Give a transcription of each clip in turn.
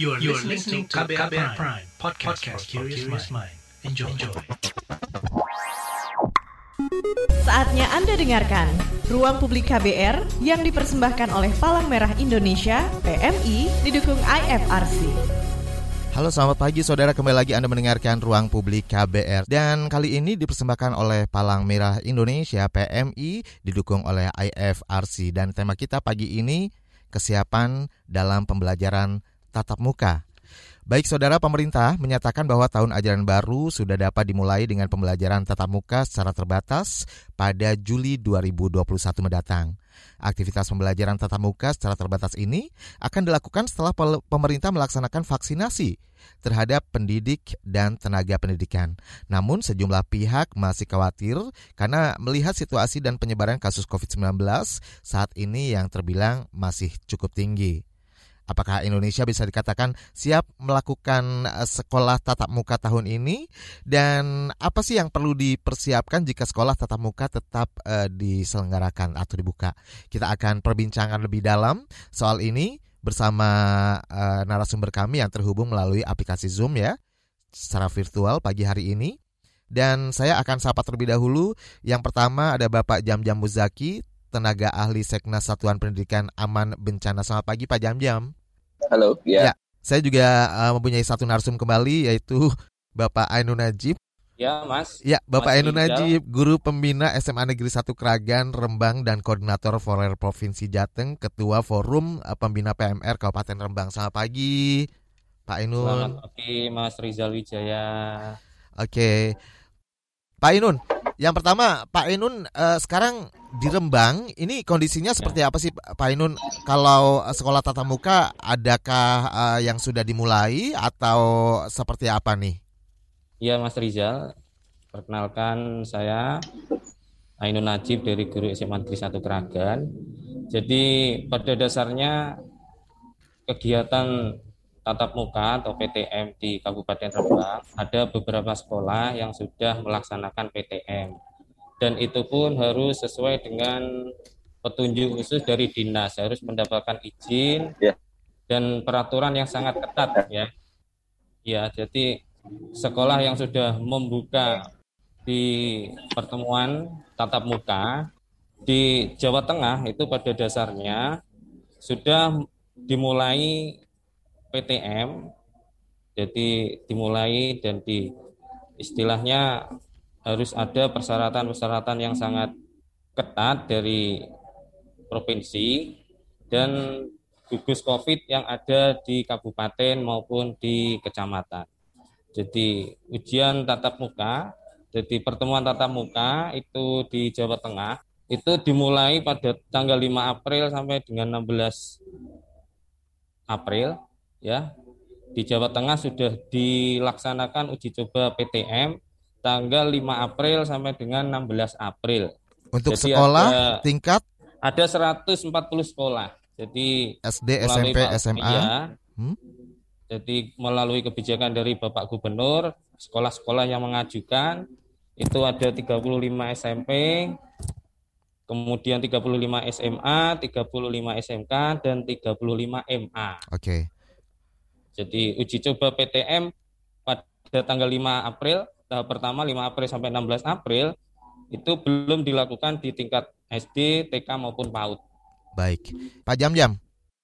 You are, you are listening to KBR, Prime, Prime podcast, podcast for curious mind. Enjoy. Enjoy. Saatnya Anda dengarkan Ruang Publik KBR yang dipersembahkan oleh Palang Merah Indonesia, PMI, didukung IFRC. Halo selamat pagi saudara kembali lagi Anda mendengarkan Ruang Publik KBR Dan kali ini dipersembahkan oleh Palang Merah Indonesia PMI didukung oleh IFRC Dan tema kita pagi ini kesiapan dalam pembelajaran tatap muka Baik saudara pemerintah menyatakan bahwa tahun ajaran baru sudah dapat dimulai dengan pembelajaran tatap muka secara terbatas pada Juli 2021 mendatang. Aktivitas pembelajaran tatap muka secara terbatas ini akan dilakukan setelah pemerintah melaksanakan vaksinasi terhadap pendidik dan tenaga pendidikan. Namun sejumlah pihak masih khawatir karena melihat situasi dan penyebaran kasus COVID-19 saat ini yang terbilang masih cukup tinggi. Apakah Indonesia bisa dikatakan siap melakukan eh, sekolah tatap muka tahun ini? Dan apa sih yang perlu dipersiapkan jika sekolah tatap muka tetap uh, diselenggarakan atau dibuka? Kita akan perbincangan lebih dalam soal ini bersama uh, narasumber kami yang terhubung melalui aplikasi Zoom ya, secara virtual pagi hari ini. Dan saya akan sapa terlebih dahulu. Yang pertama ada Bapak Jam Jam Muzaki, tenaga ahli Seknas Satuan Pendidikan Aman Bencana. Selamat pagi Pak Jam-Jam. Halo, ya. ya. Saya juga uh, mempunyai satu narsum kembali yaitu Bapak Ainun Najib. Ya, Mas. Ya, Bapak Ainun Najib, guru pembina SMA Negeri 1 Keragan, Rembang dan koordinator Forer Provinsi Jateng, Ketua Forum uh, Pembina PMR Kabupaten Rembang. Selamat pagi, Pak Ainun. Selamat pagi, Mas Rizal Wijaya. Oke. Pak Ainun, yang pertama, Pak Ainun uh, sekarang di Rembang, ini kondisinya seperti ya. apa sih Pak Ainun? Kalau sekolah tatap muka, adakah uh, yang sudah dimulai atau seperti apa nih? Iya Mas Rizal, perkenalkan saya Ainun Najib dari Guru SMA Negeri 1 Keragan. Jadi pada dasarnya kegiatan tatap muka atau PTM di Kabupaten Rembang ada beberapa sekolah yang sudah melaksanakan PTM dan itu pun harus sesuai dengan petunjuk khusus dari dinas harus mendapatkan izin ya. dan peraturan yang sangat ketat ya ya jadi sekolah yang sudah membuka di pertemuan tatap muka di Jawa Tengah itu pada dasarnya sudah dimulai PTM jadi dimulai dan di istilahnya harus ada persyaratan-persyaratan yang sangat ketat dari provinsi dan gugus COVID yang ada di kabupaten maupun di kecamatan. Jadi ujian tatap muka, jadi pertemuan tatap muka itu di Jawa Tengah itu dimulai pada tanggal 5 April sampai dengan 16 April ya di Jawa Tengah sudah dilaksanakan uji coba PTM tanggal 5 April sampai dengan 16 April. Untuk Jadi sekolah ada, tingkat ada 140 sekolah. Jadi SD, SMP, SMA. Ya, hmm? Jadi melalui kebijakan dari Bapak Gubernur, sekolah-sekolah yang mengajukan itu ada 35 SMP, kemudian 35 SMA, 35 SMK dan 35 MA. Oke. Okay. Jadi uji coba PTM pada tanggal 5 April, tahap pertama 5 April sampai 16 April itu belum dilakukan di tingkat SD, TK maupun PAUD. Baik. Pak Jam-Jam,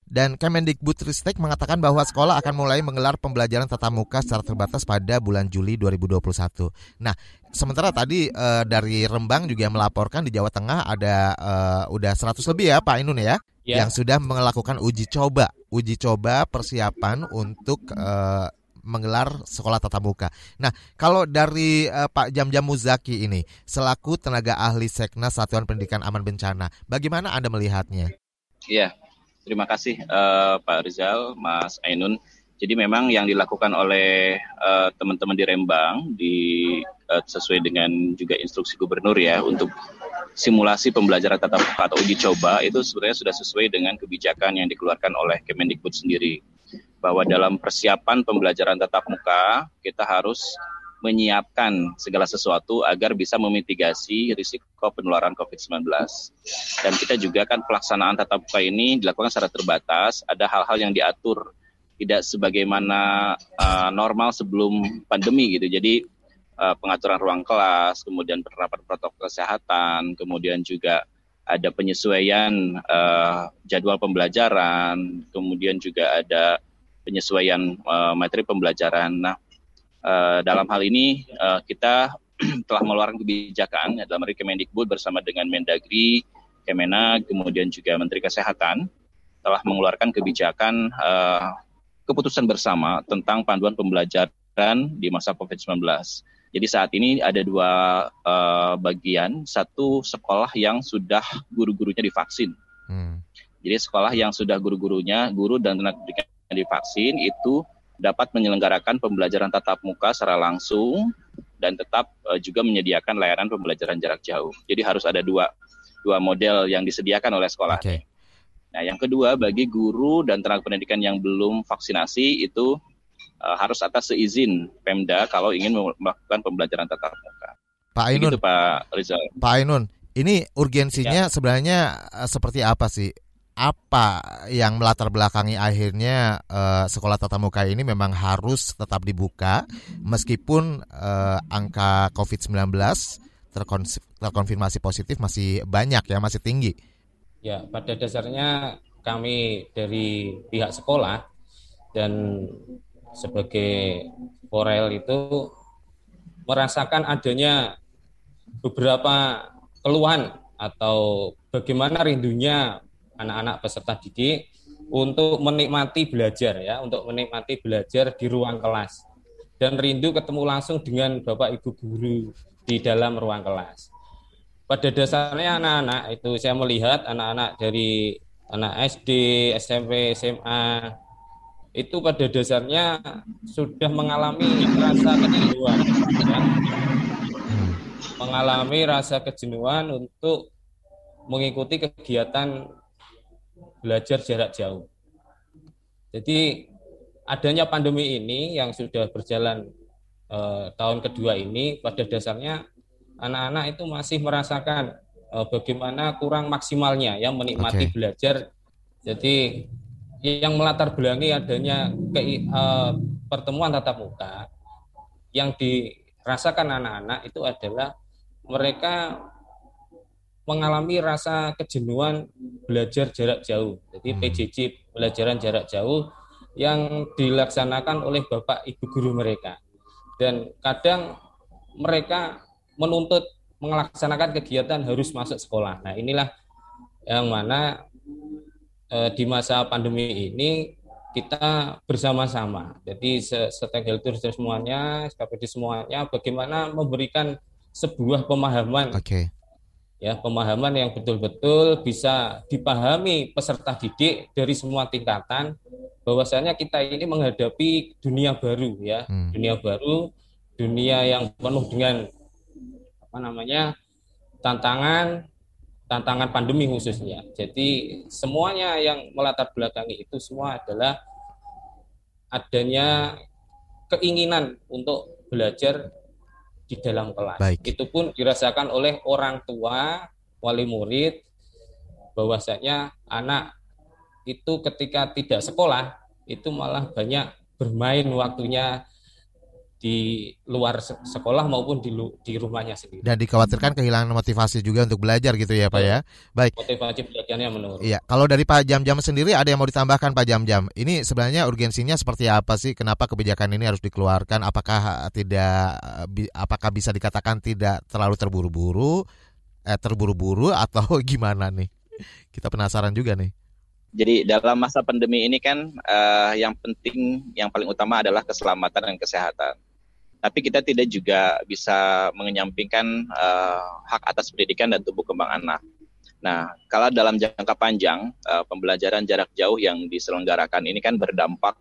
dan Kemendikbudristek mengatakan bahwa sekolah akan mulai menggelar pembelajaran tatap muka secara terbatas pada bulan Juli 2021. Nah, sementara tadi e, dari Rembang juga melaporkan di Jawa Tengah ada e, udah 100 lebih ya Pak Inun ya, ya. yang sudah melakukan uji coba, uji coba persiapan untuk e, menggelar sekolah tatap muka. Nah, kalau dari uh, Pak Jam-Jam Muzaki ini selaku tenaga ahli Seknas Satuan Pendidikan Aman Bencana, bagaimana Anda melihatnya? Iya, Terima kasih uh, Pak Rizal, Mas Ainun. Jadi memang yang dilakukan oleh uh, teman-teman di Rembang di uh, sesuai dengan juga instruksi gubernur ya untuk simulasi pembelajaran tatap muka atau uji coba itu sebenarnya sudah sesuai dengan kebijakan yang dikeluarkan oleh Kemendikbud sendiri bahwa dalam persiapan pembelajaran tatap muka kita harus menyiapkan segala sesuatu agar bisa memitigasi risiko penularan COVID-19. Dan kita juga kan pelaksanaan tatap muka ini dilakukan secara terbatas, ada hal-hal yang diatur tidak sebagaimana uh, normal sebelum pandemi gitu. Jadi uh, pengaturan ruang kelas, kemudian penerapan protokol kesehatan, kemudian juga ada penyesuaian uh, jadwal pembelajaran, kemudian juga ada penyesuaian uh, materi pembelajaran. Nah, uh, dalam hal ini uh, kita telah mengeluarkan kebijakan dalam Kemendikbud bersama dengan Mendagri, Kemenag, kemudian juga Menteri Kesehatan telah mengeluarkan kebijakan uh, keputusan bersama tentang panduan pembelajaran di masa COVID-19. Jadi saat ini ada dua uh, bagian, satu sekolah yang sudah guru-gurunya divaksin. Hmm. Jadi sekolah yang sudah guru-gurunya, guru dan tenaga pendidikan divaksin itu dapat menyelenggarakan pembelajaran tatap muka secara langsung dan tetap uh, juga menyediakan layanan pembelajaran jarak jauh. Jadi harus ada dua dua model yang disediakan oleh sekolah. Okay. Nah, yang kedua bagi guru dan tenaga pendidikan yang belum vaksinasi itu uh, harus atas seizin Pemda kalau ingin melakukan pembelajaran tatap muka. Pak Ainun, Begitu, Pak Rizal. Pak Ainun, ini urgensinya ya. sebenarnya uh, seperti apa sih? Apa yang melatar belakangi akhirnya uh, sekolah tatap muka ini memang harus tetap dibuka meskipun uh, angka COVID-19 terkonfirmasi positif masih banyak ya, masih tinggi? Ya, pada dasarnya kami dari pihak sekolah dan sebagai Korel itu merasakan adanya beberapa keluhan atau bagaimana rindunya anak-anak peserta didik untuk menikmati belajar ya, untuk menikmati belajar di ruang kelas dan rindu ketemu langsung dengan Bapak Ibu guru di dalam ruang kelas pada dasarnya anak-anak itu saya melihat anak-anak dari anak SD, SMP, SMA itu pada dasarnya sudah mengalami rasa kejenuhan, ya. mengalami rasa kejenuhan untuk mengikuti kegiatan belajar jarak jauh. Jadi adanya pandemi ini yang sudah berjalan eh, tahun kedua ini pada dasarnya anak-anak itu masih merasakan uh, bagaimana kurang maksimalnya ya menikmati okay. belajar. Jadi yang melatar belakangi adanya ke, uh, pertemuan tatap muka yang dirasakan anak-anak itu adalah mereka mengalami rasa kejenuhan belajar jarak jauh. Jadi hmm. PJJ pelajaran jarak jauh yang dilaksanakan oleh Bapak Ibu guru mereka. Dan kadang mereka menuntut melaksanakan kegiatan harus masuk sekolah. Nah, inilah yang mana eh, di masa pandemi ini kita bersama-sama. Jadi stakeholder semuanya, SKPD semuanya bagaimana memberikan sebuah pemahaman. Okay. Ya, pemahaman yang betul-betul bisa dipahami peserta didik dari semua tingkatan bahwasanya kita ini menghadapi dunia baru ya, hmm. dunia baru, dunia yang penuh dengan apa namanya tantangan tantangan pandemi khususnya. Jadi semuanya yang melatar belakangi itu semua adalah adanya keinginan untuk belajar di dalam kelas. Baik. Itu pun dirasakan oleh orang tua, wali murid, bahwasanya anak itu ketika tidak sekolah itu malah banyak bermain waktunya di luar sekolah maupun di di rumahnya sendiri. Dan dikhawatirkan kehilangan motivasi juga untuk belajar gitu ya Pak ya. Baik. Motivasi belajarnya menurun. Iya, kalau dari Pak Jam-Jam sendiri ada yang mau ditambahkan Pak Jam-Jam. Ini sebenarnya urgensinya seperti apa sih? Kenapa kebijakan ini harus dikeluarkan? Apakah tidak apakah bisa dikatakan tidak terlalu terburu-buru? Eh terburu-buru atau gimana nih? Kita penasaran juga nih. Jadi dalam masa pandemi ini kan uh, yang penting, yang paling utama adalah keselamatan dan kesehatan tapi kita tidak juga bisa mengenyampingkan uh, hak atas pendidikan dan tumbuh kembang anak. Nah, kalau dalam jangka panjang uh, pembelajaran jarak jauh yang diselenggarakan ini kan berdampak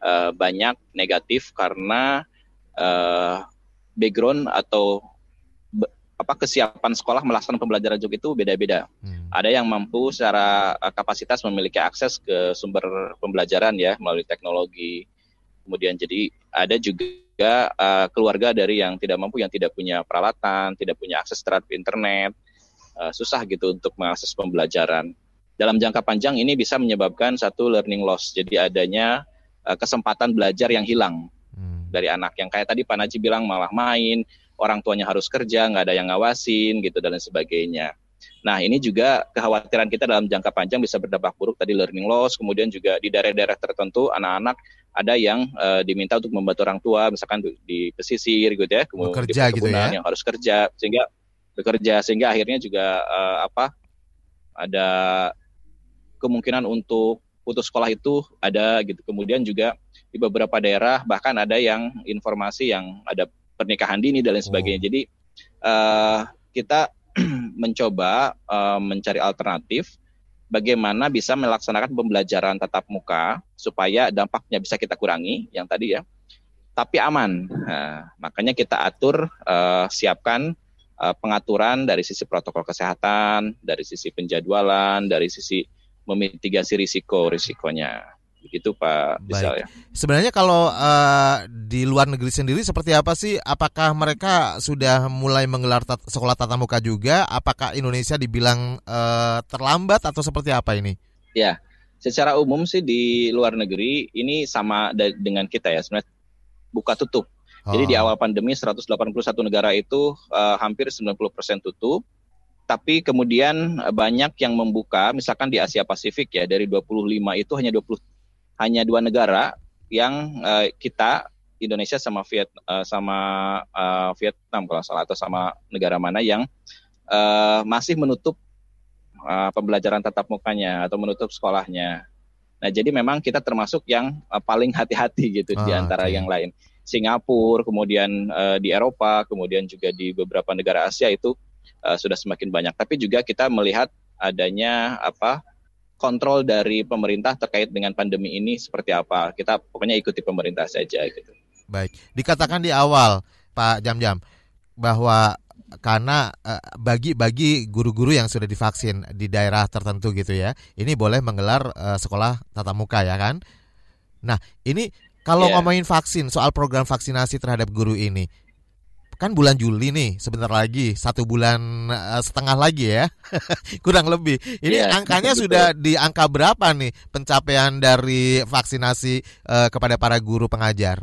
uh, banyak negatif karena uh, background atau be, apa kesiapan sekolah melaksanakan pembelajaran jarak itu beda-beda. Hmm. Ada yang mampu secara uh, kapasitas memiliki akses ke sumber pembelajaran ya melalui teknologi. Kemudian jadi ada juga juga uh, keluarga dari yang tidak mampu, yang tidak punya peralatan, tidak punya akses terhadap internet, uh, susah gitu untuk mengakses pembelajaran. Dalam jangka panjang ini bisa menyebabkan satu learning loss, jadi adanya uh, kesempatan belajar yang hilang hmm. dari anak yang kayak tadi Pak Najib bilang malah main, orang tuanya harus kerja, nggak ada yang ngawasin gitu dan lain sebagainya. Nah, ini juga kekhawatiran kita dalam jangka panjang bisa berdampak buruk tadi learning loss, kemudian juga di daerah-daerah tertentu anak-anak ada yang uh, diminta untuk membantu orang tua, misalkan di pesisir gitu ya, kemudian bekerja di gitu ya. yang harus kerja sehingga bekerja sehingga akhirnya juga uh, apa ada kemungkinan untuk putus sekolah itu ada gitu. Kemudian juga di beberapa daerah bahkan ada yang informasi yang ada pernikahan dini dan lain sebagainya. Oh. Jadi uh, kita mencoba uh, mencari alternatif bagaimana bisa melaksanakan pembelajaran tatap muka supaya dampaknya bisa kita kurangi yang tadi ya, tapi aman. Nah, makanya kita atur, uh, siapkan uh, pengaturan dari sisi protokol kesehatan, dari sisi penjadwalan, dari sisi memitigasi risiko risikonya. Begitu Pak Bisa ya. Sebenarnya kalau uh, di luar negeri sendiri seperti apa sih? Apakah mereka sudah mulai menggelar tat sekolah tatap muka juga? Apakah Indonesia dibilang uh, terlambat atau seperti apa ini? Ya, secara umum sih di luar negeri ini sama dengan kita ya sebenarnya buka tutup. Oh. Jadi di oh. awal pandemi 181 negara itu uh, hampir 90% tutup tapi kemudian banyak yang membuka misalkan di Asia Pasifik ya dari 25 itu hanya 20 hanya dua negara yang uh, kita Indonesia sama Viet uh, sama uh, Vietnam kalau salah atau sama negara mana yang uh, masih menutup uh, pembelajaran tatap mukanya atau menutup sekolahnya. Nah, jadi memang kita termasuk yang uh, paling hati-hati gitu oh, di antara okay. yang lain. Singapura, kemudian uh, di Eropa, kemudian juga di beberapa negara Asia itu uh, sudah semakin banyak. Tapi juga kita melihat adanya apa kontrol dari pemerintah terkait dengan pandemi ini seperti apa. Kita pokoknya ikuti pemerintah saja gitu. Baik, dikatakan di awal Pak Jam-Jam bahwa karena eh, bagi bagi guru-guru yang sudah divaksin di daerah tertentu gitu ya, ini boleh menggelar uh, sekolah tatap muka ya kan? Nah, ini kalau yeah. ngomongin vaksin, soal program vaksinasi terhadap guru ini, kan bulan Juli nih sebentar lagi satu bulan uh, setengah lagi ya. Kurang lebih. Ini yeah, angkanya betul. sudah di angka berapa nih pencapaian dari vaksinasi uh, kepada para guru pengajar?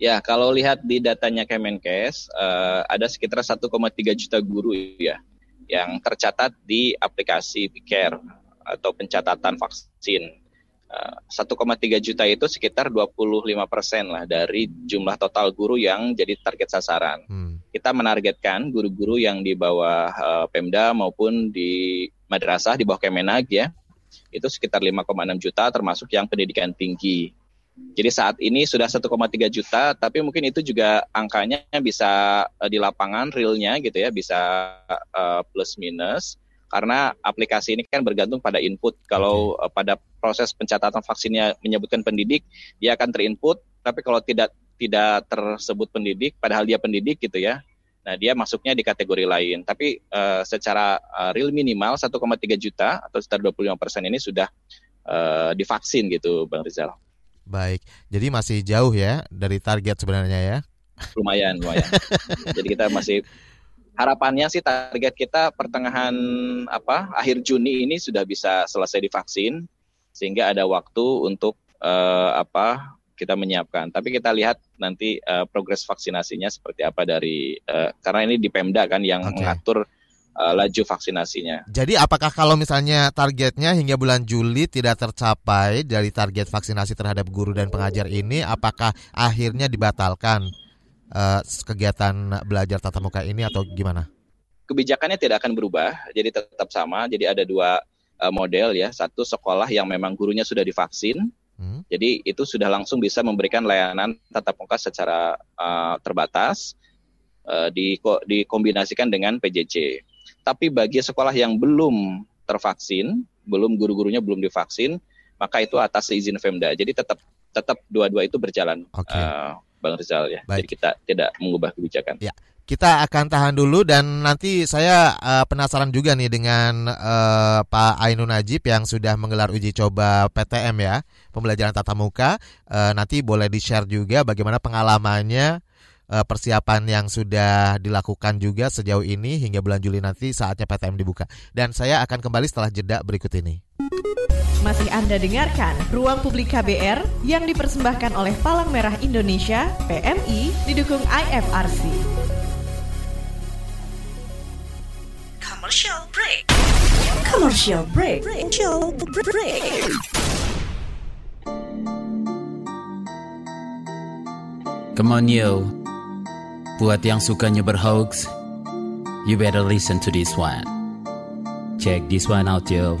Ya kalau lihat di datanya Kemenkes uh, ada sekitar 1,3 juta guru ya yang tercatat di aplikasi Picare atau pencatatan vaksin 1,3 juta itu sekitar 25 persen lah dari jumlah total guru yang jadi target sasaran. Hmm. Kita menargetkan guru-guru yang di bawah uh, Pemda maupun di madrasah di bawah Kemenag ya, itu sekitar 5,6 juta termasuk yang pendidikan tinggi. Jadi saat ini sudah 1,3 juta, tapi mungkin itu juga angkanya bisa uh, di lapangan realnya gitu ya, bisa uh, plus minus karena aplikasi ini kan bergantung pada input. Kalau uh, pada proses pencatatan vaksinnya menyebutkan pendidik, dia akan terinput. Tapi kalau tidak tidak tersebut pendidik, padahal dia pendidik gitu ya, nah dia masuknya di kategori lain. Tapi uh, secara uh, real minimal 1,3 juta atau sekitar 25 persen ini sudah uh, divaksin gitu, Bang Rizal. Baik, jadi masih jauh ya dari target sebenarnya ya? Lumayan, lumayan. jadi kita masih harapannya sih target kita pertengahan apa akhir Juni ini sudah bisa selesai divaksin sehingga ada waktu untuk uh, apa kita menyiapkan. Tapi kita lihat nanti uh, progres vaksinasinya seperti apa dari uh, karena ini di Pemda kan yang okay. mengatur uh, laju vaksinasinya. Jadi apakah kalau misalnya targetnya hingga bulan Juli tidak tercapai dari target vaksinasi terhadap guru dan pengajar ini, apakah akhirnya dibatalkan? Uh, kegiatan belajar tatap muka ini atau gimana? Kebijakannya tidak akan berubah, jadi tetap sama. Jadi ada dua uh, model ya. Satu sekolah yang memang gurunya sudah divaksin, hmm. jadi itu sudah langsung bisa memberikan layanan tatap muka secara uh, terbatas, uh, di, dikombinasikan dengan PJJ. Tapi bagi sekolah yang belum tervaksin, belum guru-gurunya belum divaksin, maka itu atas izin Pemda. Jadi tetap tetap dua-dua itu berjalan. Okay. Uh, Bang Rizal ya. Baik. Jadi kita tidak mengubah kebijakan. Ya. Kita akan tahan dulu dan nanti saya uh, penasaran juga nih dengan uh, Pak Ainun Najib yang sudah menggelar uji coba PTM ya, pembelajaran tatap muka. Uh, nanti boleh di-share juga bagaimana pengalamannya uh, persiapan yang sudah dilakukan juga sejauh ini hingga bulan Juli nanti saatnya PTM dibuka. Dan saya akan kembali setelah jeda berikut ini. Masih Anda dengarkan Ruang Publik KBR yang dipersembahkan oleh Palang Merah Indonesia, PMI, didukung IFRC. Commercial break. Commercial break. Commercial break. Come on yo Buat yang sukanya berhoax You better listen to this one Check this one out yo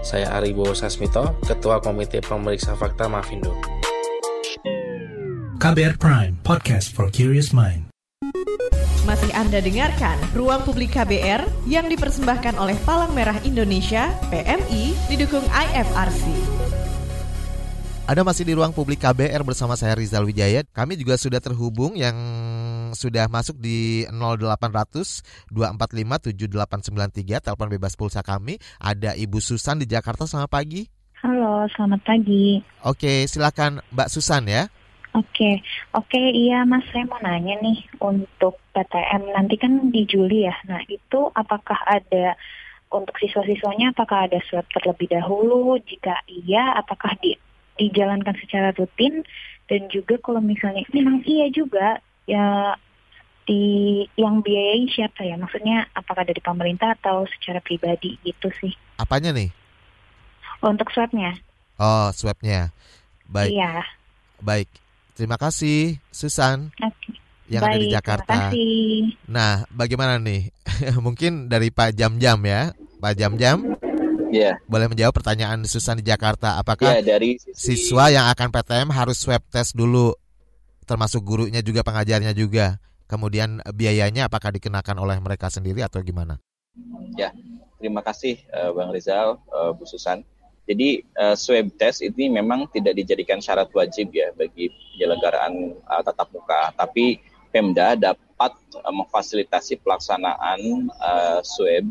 Saya Ari Bowo Sasmito, Ketua Komite Pemeriksa Fakta Mafindo. KBR Prime, podcast for curious mind. Masih Anda dengarkan Ruang Publik KBR yang dipersembahkan oleh Palang Merah Indonesia, PMI, didukung IFRC. Ada masih di ruang publik KBR bersama saya Rizal Wijaya. Kami juga sudah terhubung yang sudah masuk di 0800 245 7893 telepon bebas pulsa kami. Ada Ibu Susan di Jakarta. Selamat pagi. Halo, selamat pagi. Oke, silakan Mbak Susan ya. Oke, oke, iya Mas, saya mau nanya nih untuk PTM nanti kan di Juli ya. Nah, itu apakah ada untuk siswa-siswanya apakah ada swab terlebih dahulu? Jika iya, apakah di, dijalankan secara rutin? Dan juga kalau misalnya memang iya juga ya di yang biayai siapa ya? Maksudnya apakah dari pemerintah atau secara pribadi gitu sih? Apanya nih? Untuk swabnya? Oh, swabnya. Baik, Iya. baik. Terima kasih Susan Oke. yang ada di Baik, Jakarta. Terima kasih. Nah, bagaimana nih? Mungkin dari Pak Jam-Jam ya. Pak Jam-Jam Ya, boleh menjawab pertanyaan Susan di Jakarta. Apakah ya dari sisi siswa yang akan PTM harus swab test dulu termasuk gurunya juga pengajarnya juga. Kemudian biayanya apakah dikenakan oleh mereka sendiri atau gimana? Terima kasih eh, Bang Rizal, eh, Bu Susan. Jadi eh, swab test ini memang tidak dijadikan syarat wajib ya bagi penyelenggaraan tatap muka, tapi Pemda dapat memfasilitasi pelaksanaan swab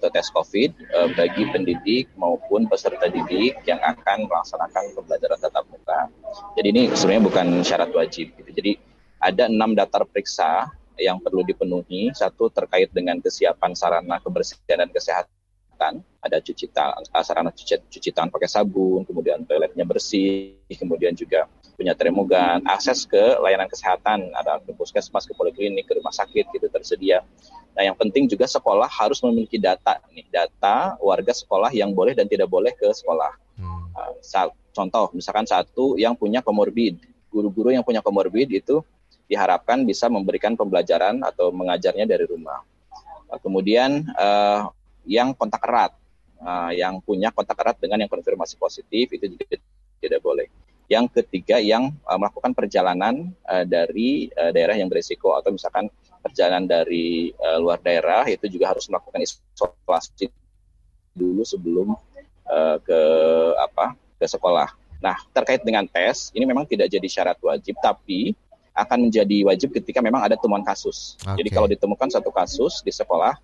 atau tes COVID eh, bagi pendidik maupun peserta didik yang akan melaksanakan pembelajaran tatap muka. Jadi ini sebenarnya bukan syarat wajib. Gitu. Jadi ada enam daftar periksa yang perlu dipenuhi. Satu terkait dengan kesiapan sarana kebersihan dan kesehatan. Ada cuci tangan, sarana cuci, cuci tangan pakai sabun, kemudian toiletnya bersih, kemudian juga punya termogan, akses ke layanan kesehatan, ada ke puskesmas, ke poliklinik, ke rumah sakit gitu tersedia. Nah, yang penting juga sekolah harus memiliki data nih, data warga sekolah yang boleh dan tidak boleh ke sekolah. Hmm. Uh, sa- contoh, misalkan satu yang punya komorbid, guru-guru yang punya komorbid itu diharapkan bisa memberikan pembelajaran atau mengajarnya dari rumah. Uh, kemudian uh, yang kontak erat, uh, yang punya kontak erat dengan yang konfirmasi positif itu juga tidak boleh. Yang ketiga yang uh, melakukan perjalanan uh, dari uh, daerah yang berisiko atau misalkan perjalanan dari uh, luar daerah itu juga harus melakukan isolasi dulu sebelum uh, ke apa ke sekolah. Nah terkait dengan tes ini memang tidak jadi syarat wajib tapi akan menjadi wajib ketika memang ada temuan kasus. Jadi Oke. kalau ditemukan satu kasus di sekolah,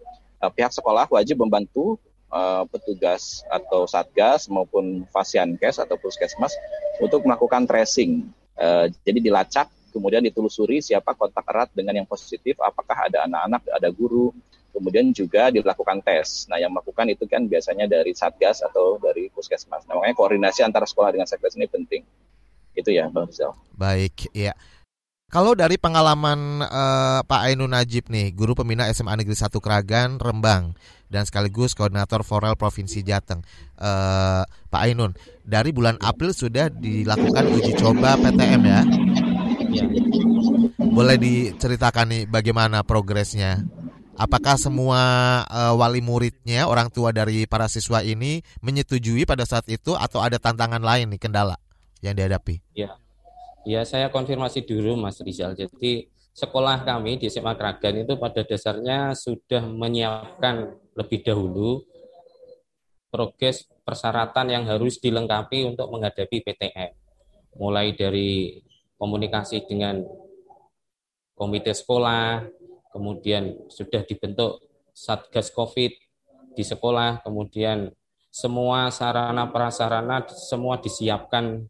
eh, pihak sekolah wajib membantu eh, petugas atau satgas maupun fasiankes atau puskesmas untuk melakukan tracing. Eh, jadi dilacak, kemudian ditelusuri siapa kontak erat dengan yang positif, apakah ada anak-anak, ada guru, kemudian juga dilakukan tes. Nah, yang melakukan itu kan biasanya dari satgas atau dari puskesmas. Nah, makanya koordinasi antara sekolah dengan satgas ini penting. Itu ya, Bang Rizal. Baik, iya. Kalau dari pengalaman eh, Pak Ainun Najib nih, guru pembina SMA Negeri 1 Keragan, Rembang, dan sekaligus koordinator Forel Provinsi Jateng. Eh, Pak Ainun, dari bulan April sudah dilakukan uji coba PTM ya. Ya. Boleh diceritakan nih bagaimana progresnya? Apakah semua eh, wali muridnya, orang tua dari para siswa ini menyetujui pada saat itu atau ada tantangan lain nih kendala yang dihadapi? Ya, saya konfirmasi dulu Mas Rizal. Jadi sekolah kami di SMA Kragan itu pada dasarnya sudah menyiapkan lebih dahulu progres persyaratan yang harus dilengkapi untuk menghadapi PTM. Mulai dari komunikasi dengan komite sekolah, kemudian sudah dibentuk Satgas Covid di sekolah, kemudian semua sarana prasarana semua disiapkan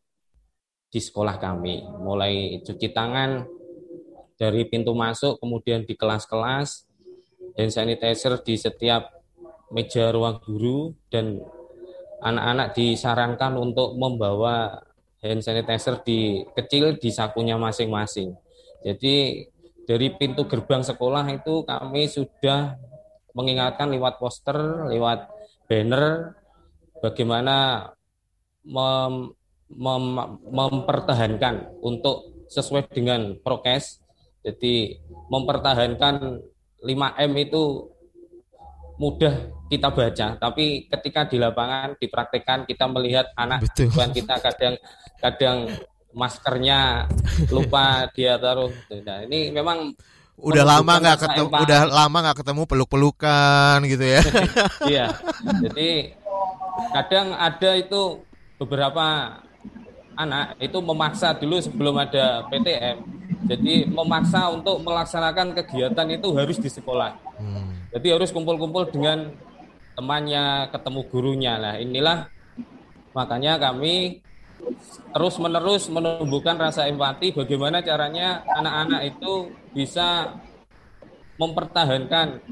di sekolah kami, mulai cuci tangan dari pintu masuk, kemudian di kelas-kelas, dan sanitizer di setiap meja ruang guru, dan anak-anak disarankan untuk membawa hand sanitizer di kecil di sakunya masing-masing. Jadi dari pintu gerbang sekolah itu kami sudah mengingatkan lewat poster, lewat banner bagaimana mem, mem, mempertahankan untuk sesuai dengan prokes. Jadi mempertahankan 5M itu mudah kita baca, tapi ketika di lapangan dipraktekkan kita melihat anak Betul. kita kadang kadang maskernya lupa dia taruh. Nah, ini memang udah lama nggak ketemu, udah lama nggak ketemu peluk-pelukan gitu ya. iya. Jadi kadang ada itu beberapa anak itu memaksa dulu sebelum ada PTM. Jadi memaksa untuk melaksanakan kegiatan itu harus di sekolah. Hmm. Jadi harus kumpul-kumpul dengan temannya, ketemu gurunya. Nah inilah makanya kami terus menerus menumbuhkan rasa empati bagaimana caranya anak-anak itu bisa mempertahankan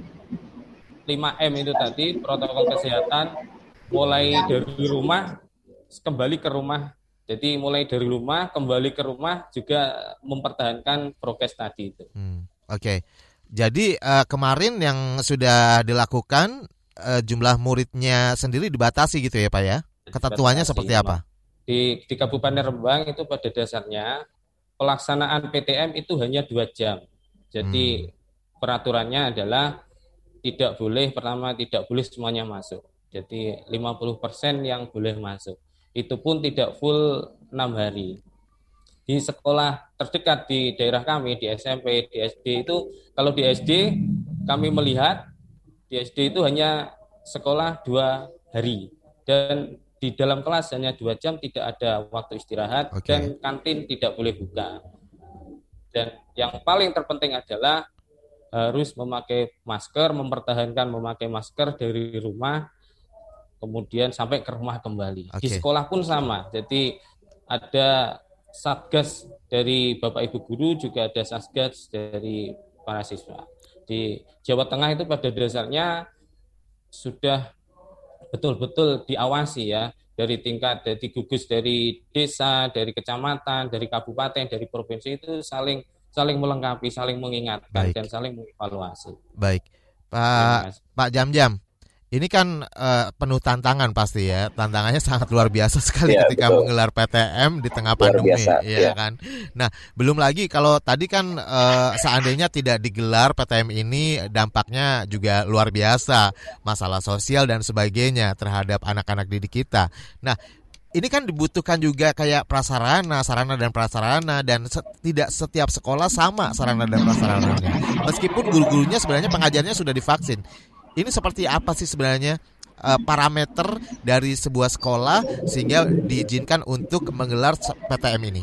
5M itu tadi protokol kesehatan mulai dari rumah kembali ke rumah jadi mulai dari rumah kembali ke rumah juga mempertahankan prokes tadi itu. Hmm, Oke, okay. Jadi uh, kemarin yang sudah dilakukan uh, jumlah muridnya sendiri dibatasi gitu ya pak ya? Ketentuannya seperti apa? Di, di Kabupaten Rembang itu pada dasarnya pelaksanaan PTM itu hanya dua jam. Jadi hmm. peraturannya adalah tidak boleh pertama tidak boleh semuanya masuk. Jadi 50% yang boleh masuk itu pun tidak full enam hari. Di sekolah terdekat di daerah kami, di SMP, di SD itu, kalau di SD kami melihat di SD itu hanya sekolah dua hari dan di dalam kelas hanya dua jam tidak ada waktu istirahat okay. dan kantin tidak boleh buka. Dan yang paling terpenting adalah harus memakai masker, mempertahankan memakai masker dari rumah kemudian sampai ke rumah kembali. Okay. Di sekolah pun sama. Jadi ada satgas dari Bapak Ibu guru juga ada satgas dari para siswa. Di Jawa Tengah itu pada dasarnya sudah betul-betul diawasi ya dari tingkat dari gugus dari desa, dari kecamatan, dari kabupaten, dari provinsi itu saling saling melengkapi, saling mengingatkan Baik. dan saling mengevaluasi. Baik. Pak Pak Jam-Jam, ini kan uh, penuh tantangan pasti ya. Tantangannya sangat luar biasa sekali ya, ketika betul. menggelar PTM di tengah pandemi, biasa, ya, ya kan. Nah, belum lagi kalau tadi kan uh, seandainya tidak digelar PTM ini dampaknya juga luar biasa, masalah sosial dan sebagainya terhadap anak-anak didik kita. Nah, ini kan dibutuhkan juga kayak prasarana, sarana dan prasarana dan se tidak setiap sekolah sama sarana dan prasarananya. Meskipun guru-gurunya sebenarnya pengajarnya sudah divaksin. Ini seperti apa sih sebenarnya uh, parameter dari sebuah sekolah sehingga diizinkan untuk menggelar PTM ini?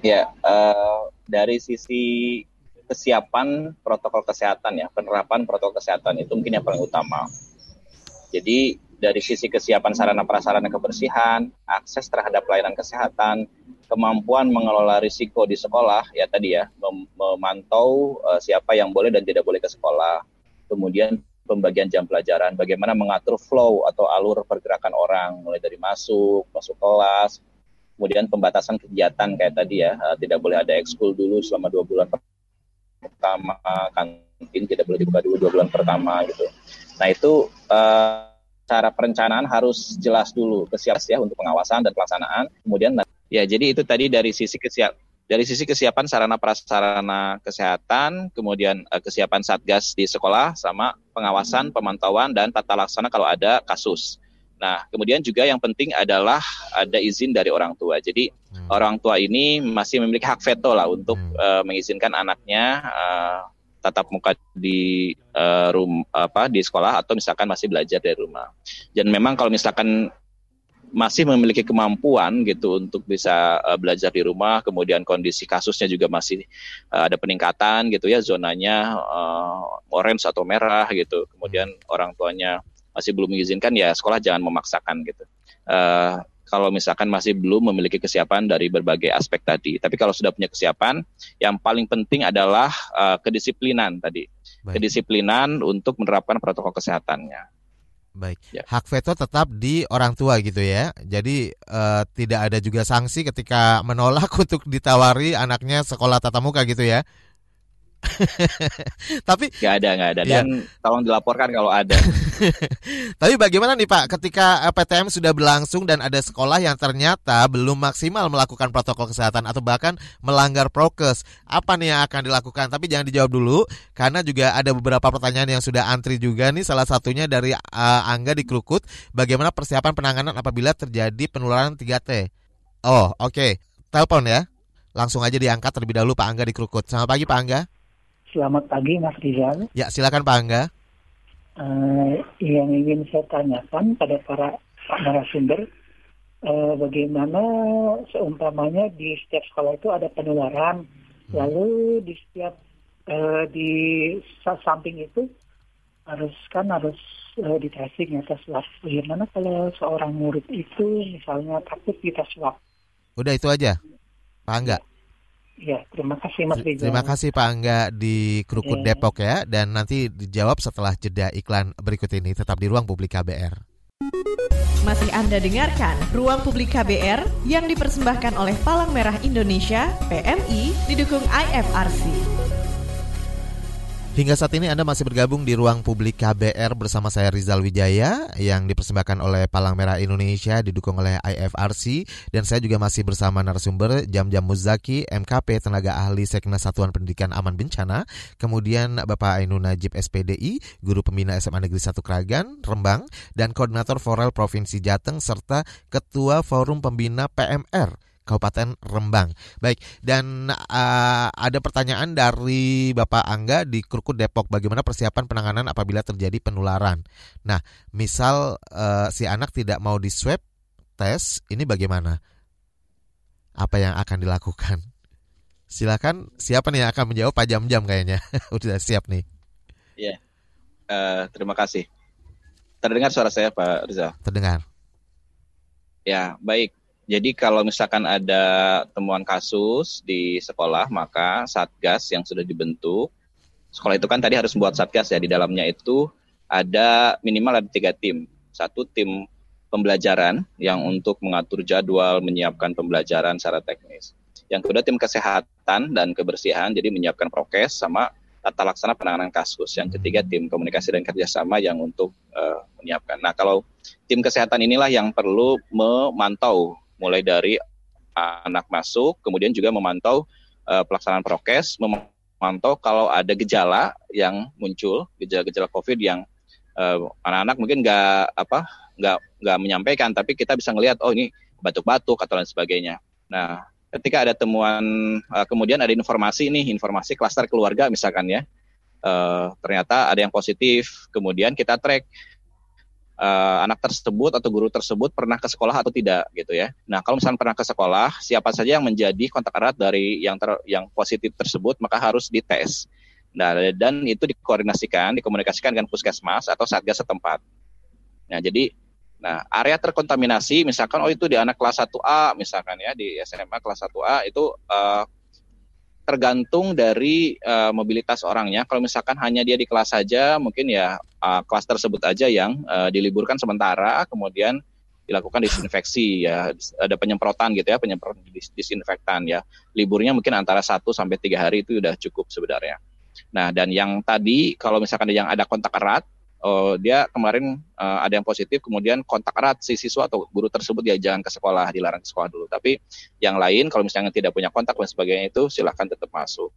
Ya, uh, dari sisi kesiapan protokol kesehatan ya, penerapan protokol kesehatan itu mungkin yang paling utama. Jadi dari sisi kesiapan sarana prasarana kebersihan, akses terhadap pelayanan kesehatan, kemampuan mengelola risiko di sekolah ya tadi ya, mem memantau uh, siapa yang boleh dan tidak boleh ke sekolah. Kemudian pembagian jam pelajaran, bagaimana mengatur flow atau alur pergerakan orang, mulai dari masuk, masuk kelas, kemudian pembatasan kegiatan kayak tadi ya, uh, tidak boleh ada ekskul dulu selama dua bulan pertama, kantin tidak boleh dibuka dulu dua bulan pertama gitu. Nah itu uh, cara perencanaan harus jelas dulu kesiapan ya untuk pengawasan dan pelaksanaan. Kemudian ya jadi itu tadi dari sisi kesiap dari sisi kesiapan sarana prasarana kesehatan, kemudian uh, kesiapan satgas di sekolah, sama pengawasan, pemantauan dan tata laksana kalau ada kasus. Nah, kemudian juga yang penting adalah ada izin dari orang tua. Jadi hmm. orang tua ini masih memiliki hak veto lah untuk hmm. uh, mengizinkan anaknya uh, tatap muka di uh, rum apa di sekolah atau misalkan masih belajar dari rumah. Dan memang kalau misalkan masih memiliki kemampuan gitu untuk bisa uh, belajar di rumah, kemudian kondisi kasusnya juga masih uh, ada peningkatan gitu ya, zonanya uh, orange atau merah gitu, kemudian orang tuanya masih belum mengizinkan ya sekolah jangan memaksakan gitu. Uh, kalau misalkan masih belum memiliki kesiapan dari berbagai aspek tadi. Tapi kalau sudah punya kesiapan, yang paling penting adalah uh, kedisiplinan tadi. Baik. Kedisiplinan untuk menerapkan protokol kesehatannya. Baik, ya. hak veto tetap di orang tua gitu ya. Jadi uh, tidak ada juga sanksi ketika menolak untuk ditawari anaknya sekolah tatap muka gitu ya. Tapi nggak ada nggak ada dan ya. tolong dilaporkan kalau ada. Tapi bagaimana nih Pak ketika eh, PTM sudah berlangsung dan ada sekolah yang ternyata belum maksimal melakukan protokol kesehatan atau bahkan melanggar prokes, apa nih yang akan dilakukan? Tapi jangan dijawab dulu karena juga ada beberapa pertanyaan yang sudah antri juga nih salah satunya dari uh, Angga di Krukut, bagaimana persiapan penanganan apabila terjadi penularan 3T? Oh, oke. Okay. Telepon ya. Langsung aja diangkat terlebih dahulu Pak Angga di Krukut. Selamat pagi Pak Angga. Selamat pagi Mas Rizal. Ya silakan Pak Angga. Uh, yang ingin saya tanyakan pada para narasumber, uh, bagaimana seumpamanya di setiap sekolah itu ada penularan, hmm. lalu di setiap uh, di samping itu harus kan harus uh, di tracing ya tes swab. Bagaimana kalau seorang murid itu misalnya takut kita swab? Udah itu aja, Pak Angga. Ya, terima kasih Mas Rizal. Terima kasih Pak Angga di Krukut ya. Depok ya dan nanti dijawab setelah jeda iklan berikut ini tetap di ruang publik KBR. Masih Anda dengarkan Ruang Publik KBR yang dipersembahkan oleh Palang Merah Indonesia, PMI, didukung IFRC. Hingga saat ini Anda masih bergabung di ruang publik KBR bersama saya Rizal Wijaya yang dipersembahkan oleh Palang Merah Indonesia didukung oleh IFRC dan saya juga masih bersama narasumber Jam-Jam Muzaki MKP tenaga ahli Seknas Satuan Pendidikan Aman Bencana, kemudian Bapak Ainun Najib SPDI, guru pembina SMA Negeri 1 Kragan, Rembang dan koordinator Forel Provinsi Jateng serta ketua Forum Pembina PMR Kabupaten Rembang. Baik, dan uh, ada pertanyaan dari Bapak Angga di Krukut Depok, bagaimana persiapan penanganan apabila terjadi penularan? Nah, misal uh, si anak tidak mau di swab tes, ini bagaimana? Apa yang akan dilakukan? Silakan, siapa nih yang akan menjawab Pak Jam-Jam kayaknya? Udah siap nih. Iya, uh, terima kasih. Terdengar suara saya Pak Rizal? Terdengar. Ya, baik. Jadi kalau misalkan ada temuan kasus di sekolah, maka satgas yang sudah dibentuk, sekolah itu kan tadi harus membuat satgas ya di dalamnya itu ada minimal ada tiga tim. Satu tim pembelajaran yang untuk mengatur jadwal, menyiapkan pembelajaran secara teknis. Yang kedua tim kesehatan dan kebersihan, jadi menyiapkan prokes sama tata laksana penanganan kasus. Yang ketiga tim komunikasi dan kerjasama yang untuk uh, menyiapkan. Nah kalau tim kesehatan inilah yang perlu memantau mulai dari anak masuk, kemudian juga memantau uh, pelaksanaan prokes, memantau kalau ada gejala yang muncul, gejala-gejala COVID yang eh, anak-anak mungkin nggak apa nggak nggak menyampaikan, tapi kita bisa ngelihat oh ini batuk-batuk atau lain sebagainya. Nah, ketika ada temuan, uh, kemudian ada informasi nih, informasi klaster keluarga misalkan ya, uh, ternyata ada yang positif, kemudian kita track uh, anak tersebut atau guru tersebut pernah ke sekolah atau tidak gitu ya. Nah, kalau misalnya pernah ke sekolah, siapa saja yang menjadi kontak erat dari yang ter, yang positif tersebut maka harus dites. Nah, dan itu dikoordinasikan, dikomunikasikan dengan puskesmas atau satgas setempat. Nah, jadi nah area terkontaminasi misalkan oh itu di anak kelas 1A misalkan ya di SMA kelas 1A itu uh, tergantung dari uh, mobilitas orangnya. Kalau misalkan hanya dia di kelas saja, mungkin ya uh, kelas tersebut aja yang uh, diliburkan sementara, kemudian dilakukan disinfeksi ya, ada penyemprotan gitu ya, penyemprotan dis disinfektan ya. Liburnya mungkin antara 1 sampai tiga hari itu sudah cukup sebenarnya. Nah, dan yang tadi kalau misalkan yang ada kontak erat uh, dia kemarin uh, ada yang positif, kemudian kontak erat si siswa atau guru tersebut dia jangan ke sekolah, dilarang ke sekolah dulu. Tapi yang lain kalau misalnya tidak punya kontak dan sebagainya itu silahkan tetap masuk.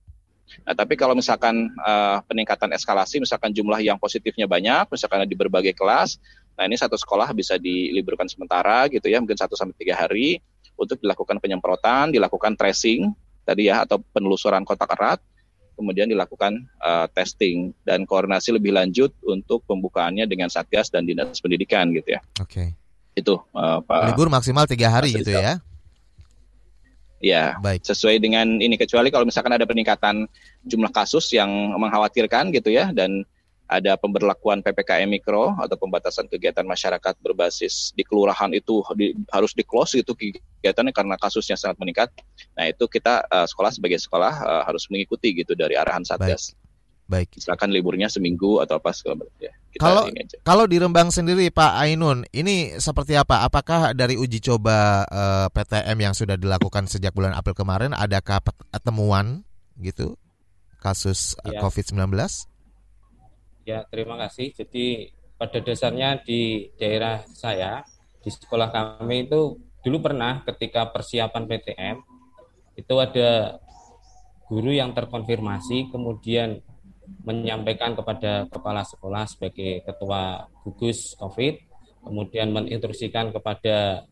Nah, tapi kalau misalkan uh, peningkatan eskalasi, misalkan jumlah yang positifnya banyak, misalkan di berbagai kelas, nah ini satu sekolah bisa diliburkan sementara gitu ya, mungkin satu sampai tiga hari untuk dilakukan penyemprotan, dilakukan tracing tadi ya atau penelusuran kontak erat, kemudian dilakukan uh, testing dan koordinasi lebih lanjut untuk pembukaannya dengan satgas dan dinas pendidikan gitu ya. Oke. Itu uh, Pak. Libur maksimal tiga hari gitu ya? Ya, Baik. sesuai dengan ini kecuali kalau misalkan ada peningkatan jumlah kasus yang mengkhawatirkan gitu ya dan ada pemberlakuan PPKM mikro atau pembatasan kegiatan masyarakat berbasis di kelurahan itu di, harus di close itu kegiatannya karena kasusnya sangat meningkat. Nah itu kita uh, sekolah sebagai sekolah uh, harus mengikuti gitu dari arahan satgas. Baik. Misalkan liburnya seminggu atau apa segala macam. Ya, kita Kalau kalau di Rembang sendiri Pak Ainun, ini seperti apa? Apakah dari uji coba eh, PTM yang sudah dilakukan sejak bulan April kemarin adakah temuan gitu kasus Iya. COVID-19? Ya, terima kasih. Jadi pada dasarnya di daerah saya, di sekolah kami itu dulu pernah ketika persiapan PTM itu ada guru yang terkonfirmasi kemudian menyampaikan kepada kepala sekolah sebagai ketua gugus COVID, kemudian menginstruksikan kepada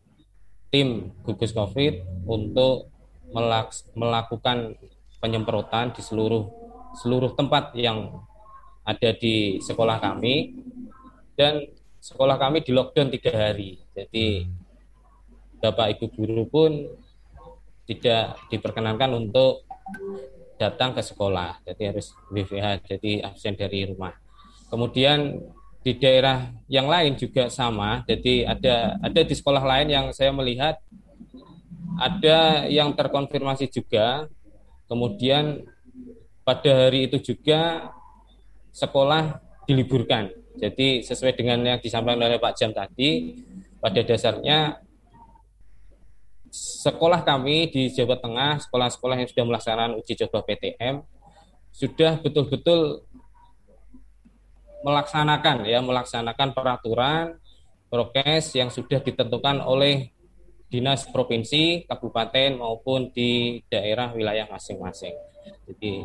tim gugus COVID untuk melaks- melakukan penyemprotan di seluruh seluruh tempat yang ada di sekolah kami dan sekolah kami di lockdown tiga hari. Jadi bapak ibu guru pun tidak diperkenankan untuk datang ke sekolah. Jadi harus WFH, jadi absen dari rumah. Kemudian di daerah yang lain juga sama. Jadi ada ada di sekolah lain yang saya melihat ada yang terkonfirmasi juga. Kemudian pada hari itu juga sekolah diliburkan. Jadi sesuai dengan yang disampaikan oleh Pak Jam tadi, pada dasarnya sekolah kami di Jawa Tengah, sekolah-sekolah yang sudah melaksanakan uji coba PTM, sudah betul-betul melaksanakan ya melaksanakan peraturan prokes yang sudah ditentukan oleh dinas provinsi, kabupaten maupun di daerah wilayah masing-masing. Jadi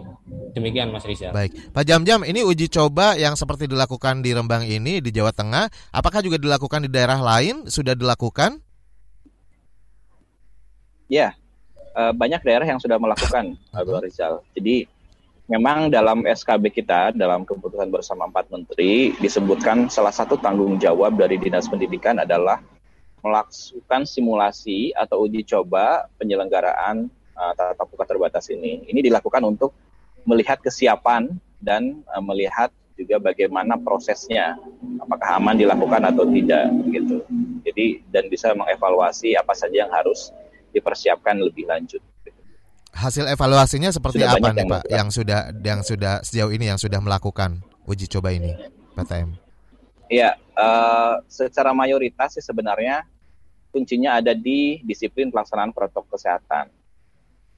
demikian Mas Rizal. Baik, Pak Jam-Jam, ini uji coba yang seperti dilakukan di Rembang ini di Jawa Tengah, apakah juga dilakukan di daerah lain? Sudah dilakukan? Ya, eh, banyak daerah yang sudah melakukan Abdul Rizal. Jadi memang dalam SKB kita, dalam keputusan bersama empat menteri, disebutkan salah satu tanggung jawab dari Dinas Pendidikan adalah melakukan simulasi atau uji coba penyelenggaraan uh, tatap muka terbatas ini. Ini dilakukan untuk melihat kesiapan dan uh, melihat juga bagaimana prosesnya, apakah aman dilakukan atau tidak, gitu. Jadi dan bisa mengevaluasi apa saja yang harus dipersiapkan lebih lanjut. Hasil evaluasinya seperti Sudah apa nih yang Pak yang sudah yang sudah sejauh ini yang sudah melakukan uji coba ini PTM? Iya, eh, secara mayoritas sih sebenarnya kuncinya ada di disiplin pelaksanaan protokol kesehatan.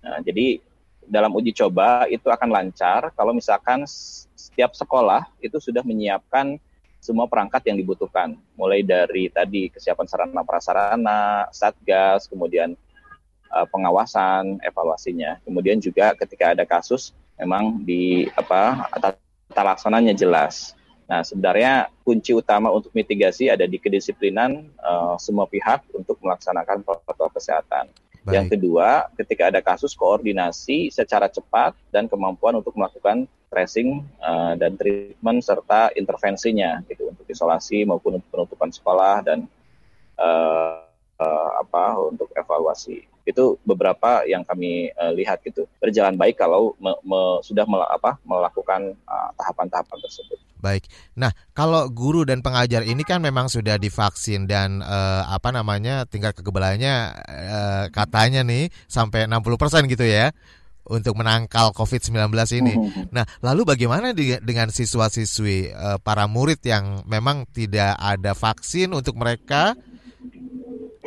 Nah, jadi dalam uji coba itu akan lancar kalau misalkan setiap sekolah itu sudah menyiapkan semua perangkat yang dibutuhkan, mulai dari tadi kesiapan sarana prasarana, satgas, kemudian eh, pengawasan, evaluasinya, kemudian juga ketika ada kasus memang di apa tata laksananya jelas. Nah, sebenarnya kunci utama untuk mitigasi ada di kedisiplinan eh, semua pihak untuk melaksanakan protokol kesehatan. Baik. Yang kedua, ketika ada kasus koordinasi secara cepat dan kemampuan untuk melakukan tracing eh, dan treatment serta intervensinya gitu untuk isolasi maupun penutupan sekolah dan eh, eh, apa untuk evaluasi. Itu beberapa yang kami eh, lihat gitu berjalan baik kalau me- me- sudah mela- apa, melakukan eh, tahapan-tahapan tersebut. Baik. Nah, kalau guru dan pengajar ini kan memang sudah divaksin dan eh, apa namanya tingkat kekebalannya eh, katanya nih sampai 60% gitu ya untuk menangkal COVID-19 ini. Nah, lalu bagaimana di- dengan siswa-siswi para murid yang memang tidak ada vaksin untuk mereka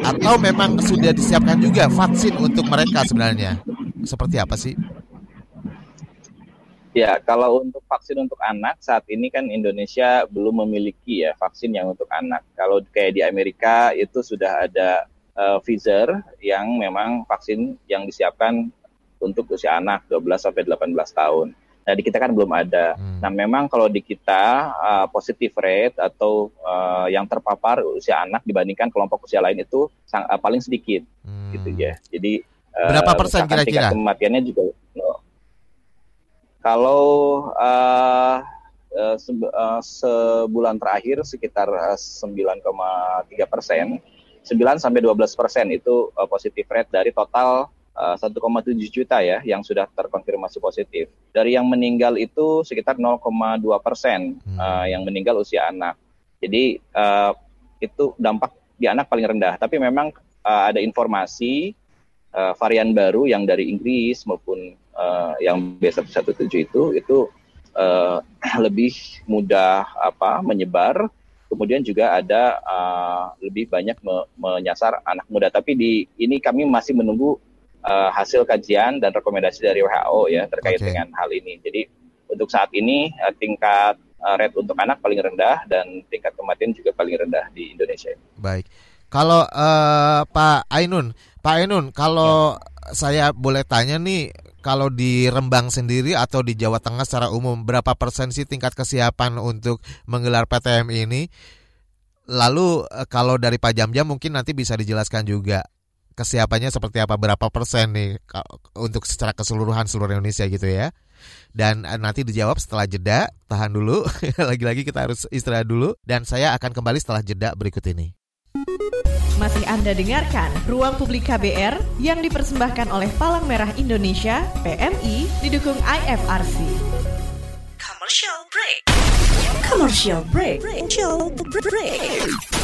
atau memang sudah disiapkan juga vaksin untuk mereka sebenarnya? Seperti apa sih? Ya, kalau untuk vaksin untuk anak saat ini kan Indonesia belum memiliki ya vaksin yang untuk anak. Kalau kayak di Amerika itu sudah ada eh, Pfizer yang memang vaksin yang disiapkan untuk usia anak 12 sampai 18 tahun. Nah, di kita kan belum ada. Nah, memang kalau di kita uh, positive rate atau uh, yang terpapar usia anak dibandingkan kelompok usia lain itu sang, uh, paling sedikit gitu ya. Jadi uh, Berapa persen kira-kira? kematiannya juga no. Kalau uh, uh, se uh, sebulan terakhir sekitar 9,3 persen, 9 sampai 12 persen itu uh, positif rate dari total uh, 1,7 juta ya yang sudah terkonfirmasi positif. Dari yang meninggal itu sekitar 0,2 persen hmm. uh, yang meninggal usia anak. Jadi uh, itu dampak di anak paling rendah. Tapi memang uh, ada informasi uh, varian baru yang dari Inggris maupun uh, yang B117 itu itu uh, lebih mudah apa menyebar kemudian juga ada uh, lebih banyak me menyasar anak muda tapi di ini kami masih menunggu uh, hasil kajian dan rekomendasi dari WHO ya terkait okay. dengan hal ini jadi untuk saat ini uh, tingkat uh, rate untuk anak paling rendah dan tingkat kematian juga paling rendah di Indonesia. Baik. Kalau uh, Pak Ainun, Pak Ainun, kalau ya. saya boleh tanya nih, kalau di Rembang sendiri atau di Jawa Tengah secara umum berapa persen sih tingkat kesiapan untuk menggelar PTM ini? Lalu kalau dari Pak Jam-Jam mungkin nanti bisa dijelaskan juga kesiapannya seperti apa berapa persen nih untuk secara keseluruhan seluruh Indonesia gitu ya. Dan eh, nanti dijawab setelah jeda, tahan dulu. Lagi-lagi kita harus istirahat dulu dan saya akan kembali setelah jeda berikut ini. Masih Anda dengarkan Ruang Publik KBR yang dipersembahkan oleh Palang Merah Indonesia, PMI, didukung IFRC. Commercial break. Commercial break. Commercial break.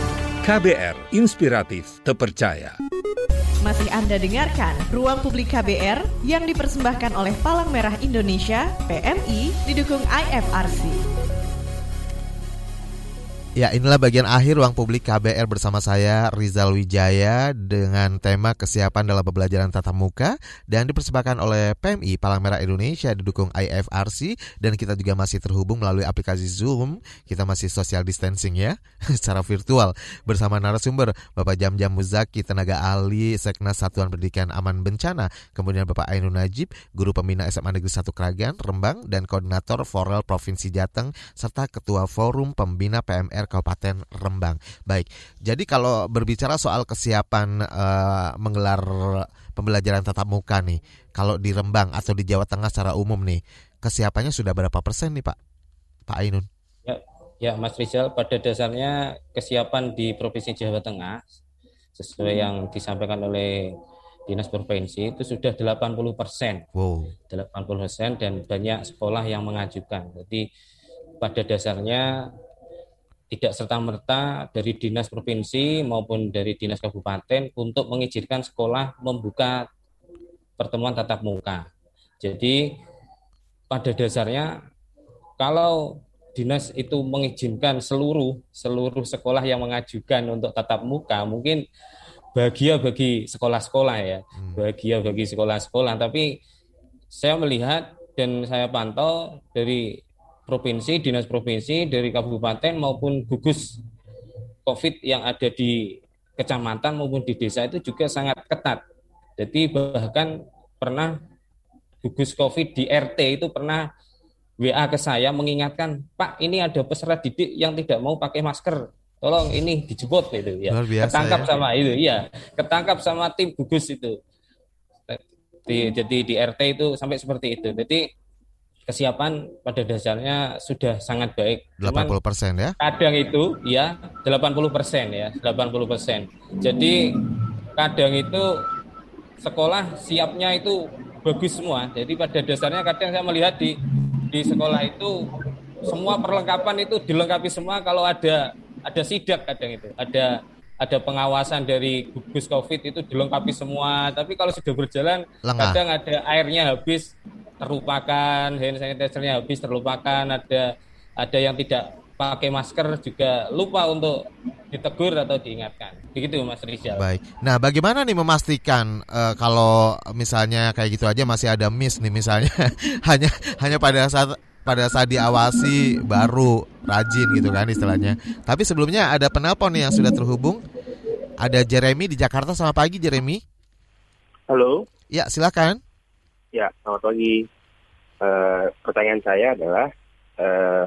KBR Inspiratif Terpercaya. Masih Anda dengarkan Ruang Publik KBR yang dipersembahkan oleh Palang Merah Indonesia, PMI, didukung IFRC. Ya inilah bagian akhir ruang publik KBR bersama saya Rizal Wijaya dengan tema kesiapan dalam pembelajaran tatap muka dan dipersembahkan oleh PMI Palang Merah Indonesia didukung IFRC dan kita juga masih terhubung melalui aplikasi Zoom. Kita masih social distancing ya secara virtual. Bersama narasumber Bapak Jam Jam Muzaki tenaga ahli Seknas Satuan Pendidikan Aman Bencana. Kemudian Bapak Ainun Najib guru pembina SMA Negeri 1 Kragan Rembang dan koordinator Forel Provinsi Jateng serta ketua Forum Pembina PMR DPR Kabupaten Rembang. Baik, jadi kalau berbicara soal kesiapan uh, menggelar pembelajaran tatap muka nih, kalau di Rembang atau di Jawa Tengah secara umum nih, kesiapannya sudah berapa persen nih Pak? Pak Ainun? Ya, ya Mas Rizal, pada dasarnya kesiapan di Provinsi Jawa Tengah sesuai yang disampaikan oleh dinas provinsi itu sudah 80 persen, wow. 80 persen dan banyak sekolah yang mengajukan. Jadi pada dasarnya tidak serta-merta dari dinas provinsi maupun dari dinas kabupaten untuk mengizinkan sekolah membuka pertemuan tatap muka. Jadi pada dasarnya kalau dinas itu mengizinkan seluruh seluruh sekolah yang mengajukan untuk tatap muka mungkin bahagia bagi sekolah-sekolah ya, hmm. bahagia bagi sekolah-sekolah. Tapi saya melihat dan saya pantau dari provinsi, dinas provinsi dari kabupaten maupun gugus COVID yang ada di kecamatan maupun di desa itu juga sangat ketat. Jadi bahkan pernah gugus COVID di RT itu pernah WA ke saya mengingatkan, Pak ini ada peserta didik yang tidak mau pakai masker, tolong ini dijemput itu ya. ketangkap ya. sama itu, iya, ketangkap sama tim gugus itu. Di, jadi di RT itu sampai seperti itu. Jadi kesiapan pada dasarnya sudah sangat baik. 80 persen ya? Kadang itu ya 80 persen ya, 80 persen. Jadi kadang itu sekolah siapnya itu bagus semua. Jadi pada dasarnya kadang saya melihat di di sekolah itu semua perlengkapan itu dilengkapi semua kalau ada ada sidak kadang itu, ada ada pengawasan dari gugus covid itu dilengkapi semua tapi kalau sudah berjalan Lengah. kadang ada airnya habis terlupakan hand sanitizernya habis terlupakan ada ada yang tidak pakai masker juga lupa untuk ditegur atau diingatkan begitu mas Rizal Baik. Nah, bagaimana nih memastikan eh, kalau misalnya kayak gitu aja masih ada miss nih misalnya hanya hanya pada saat pada saat diawasi baru rajin gitu kan istilahnya. Tapi sebelumnya ada penelpon nih yang sudah terhubung. Ada Jeremy di Jakarta. Selamat pagi Jeremy. Halo. Ya, silakan. Ya, selamat pagi. Eh, pertanyaan saya adalah, eh,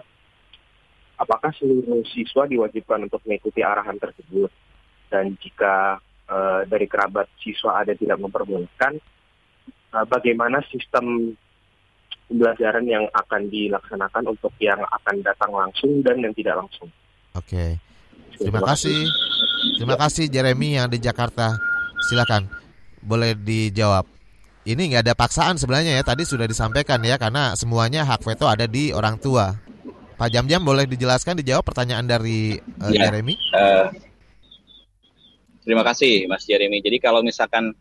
apakah seluruh siswa diwajibkan untuk mengikuti arahan tersebut? Dan jika eh, dari kerabat siswa ada tidak memperbolehkan, eh, bagaimana sistem pembelajaran yang akan dilaksanakan untuk yang akan datang langsung dan yang tidak langsung? Oke. Terima kasih. Terima kasih Jeremy yang di Jakarta. Silakan. Boleh dijawab. Ini nggak ada paksaan sebenarnya ya. Tadi sudah disampaikan ya karena semuanya hak veto ada di orang tua. Pak Jam-Jam boleh dijelaskan dijawab pertanyaan dari eh, Ya. Jeremy? Eh, terima kasih Mas Jeremy. Jadi kalau misalkan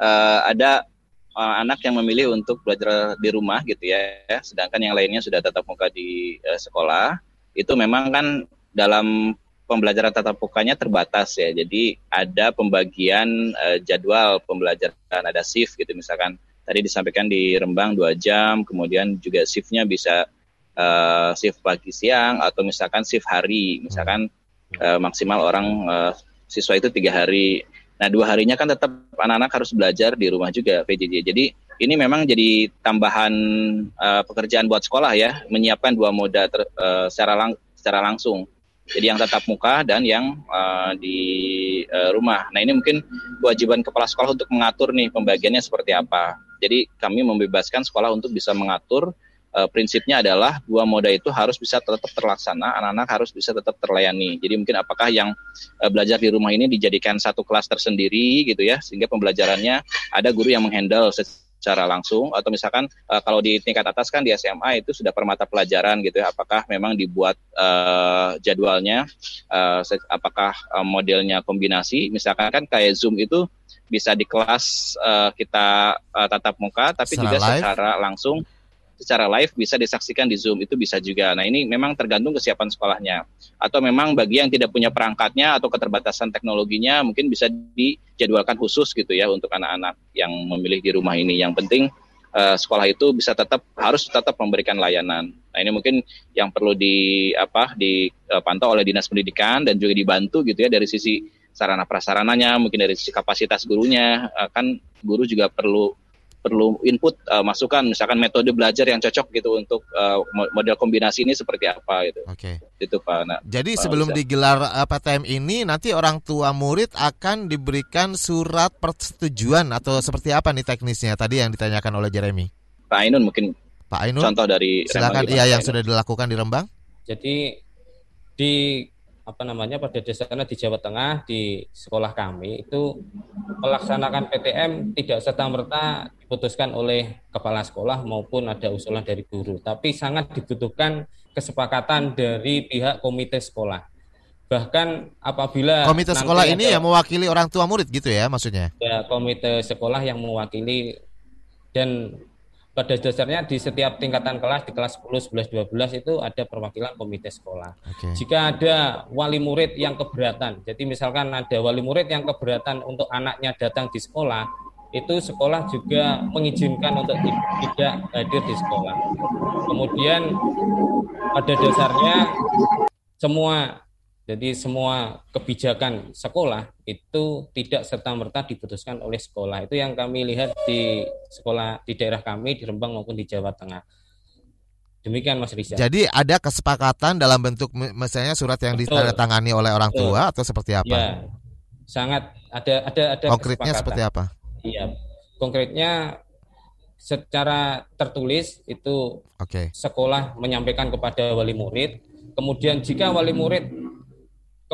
eh, ada eh, anak yang memilih untuk belajar di rumah gitu ya, sedangkan yang lainnya sudah tatap muka di eh, sekolah, itu memang kan dalam pembelajaran tatap mukanya terbatas ya. Jadi ada pembagian eh, jadwal pembelajaran, ada shift gitu misalkan. Tadi disampaikan di Rembang dua jam, kemudian juga shiftnya bisa eh, shift pagi siang atau misalkan shift hari, misalkan eh, maksimal orang eh, siswa itu tiga hari. Nah dua harinya kan tetap anak-anak harus belajar di rumah juga PJJ. Jadi ini memang jadi tambahan eh, pekerjaan buat sekolah ya, menyiapkan dua moda ter- eh, secara lang- secara langsung. Jadi yang tatap muka dan yang eh, di eh, rumah. Nah ini mungkin kewajiban kepala sekolah untuk mengatur nih pembagiannya seperti apa. Jadi kami membebaskan sekolah untuk bisa mengatur eh, prinsipnya adalah dua moda itu harus bisa tetap terlaksana, anak-anak harus bisa tetap terlayani. Jadi mungkin apakah yang eh, belajar di rumah ini dijadikan satu kelas tersendiri gitu ya, sehingga pembelajarannya ada guru yang menghandle secara langsung atau misalkan eh, kalau di tingkat atas kan di SMA itu sudah per mata pelajaran gitu ya, apakah memang dibuat eh, jadwalnya, se- apakah eh, modelnya kombinasi, misalkan kan kayak Zoom itu bisa di kelas eh, kita eh, tatap muka, tapi Secara juga live? secara langsung secara live bisa disaksikan di Zoom itu bisa juga. Nah ini memang tergantung kesiapan sekolahnya. Atau memang bagi yang tidak punya perangkatnya atau keterbatasan teknologinya mungkin bisa dijadwalkan khusus gitu ya untuk anak-anak yang memilih di rumah ini. Yang penting eh, sekolah itu bisa tetap harus tetap memberikan layanan. Nah ini mungkin yang perlu di apa dipantau oleh dinas pendidikan dan juga dibantu gitu ya dari sisi sarana prasarananya, mungkin dari sisi kapasitas gurunya, Eh, kan guru juga perlu perlu input eh, masukan misalkan metode belajar yang cocok gitu untuk eh, mo- model kombinasi ini seperti apa gitu. Oke. Itu Pak. Nah, Jadi Pak sebelum Rizal. digelar eh, PTM ini nanti orang tua murid akan diberikan surat persetujuan atau seperti apa nih teknisnya tadi yang ditanyakan oleh Jeremy. Pak Ainun mungkin Pak Ainun. contoh dari Silakan iya yang sudah dilakukan di Rembang. Jadi di apa namanya pada dasarnya di Jawa Tengah di sekolah kami itu melaksanakan PTM tidak serta merta diputuskan oleh kepala sekolah maupun ada usulan dari guru, tapi sangat dibutuhkan kesepakatan dari pihak komite sekolah. Bahkan apabila Komite sekolah ini ada- yang mewakili orang tua murid gitu ya maksudnya. ya komite sekolah yang mewakili dan pada dasarnya di setiap tingkatan kelas di kelas 10, 11, 12 itu ada perwakilan komite sekolah. Oke. Jika ada wali murid yang keberatan, jadi misalkan ada wali murid yang keberatan untuk anaknya datang di sekolah, itu sekolah juga mengizinkan untuk ti- tidak hadir di sekolah. Kemudian pada dasarnya semua jadi semua kebijakan sekolah itu tidak serta merta diputuskan oleh sekolah. Itu yang kami lihat di sekolah di daerah kami di Rembang maupun di Jawa Tengah. Demikian Mas Rizal. Jadi ada kesepakatan dalam bentuk mi- misalnya surat yang Betul. ditandatangani oleh orang Betul. tua atau seperti apa? Ya, sangat ada ada ada Konkretnya seperti apa? Iya, konkretnya secara tertulis itu Oke. sekolah menyampaikan kepada wali murid. Kemudian jika wali murid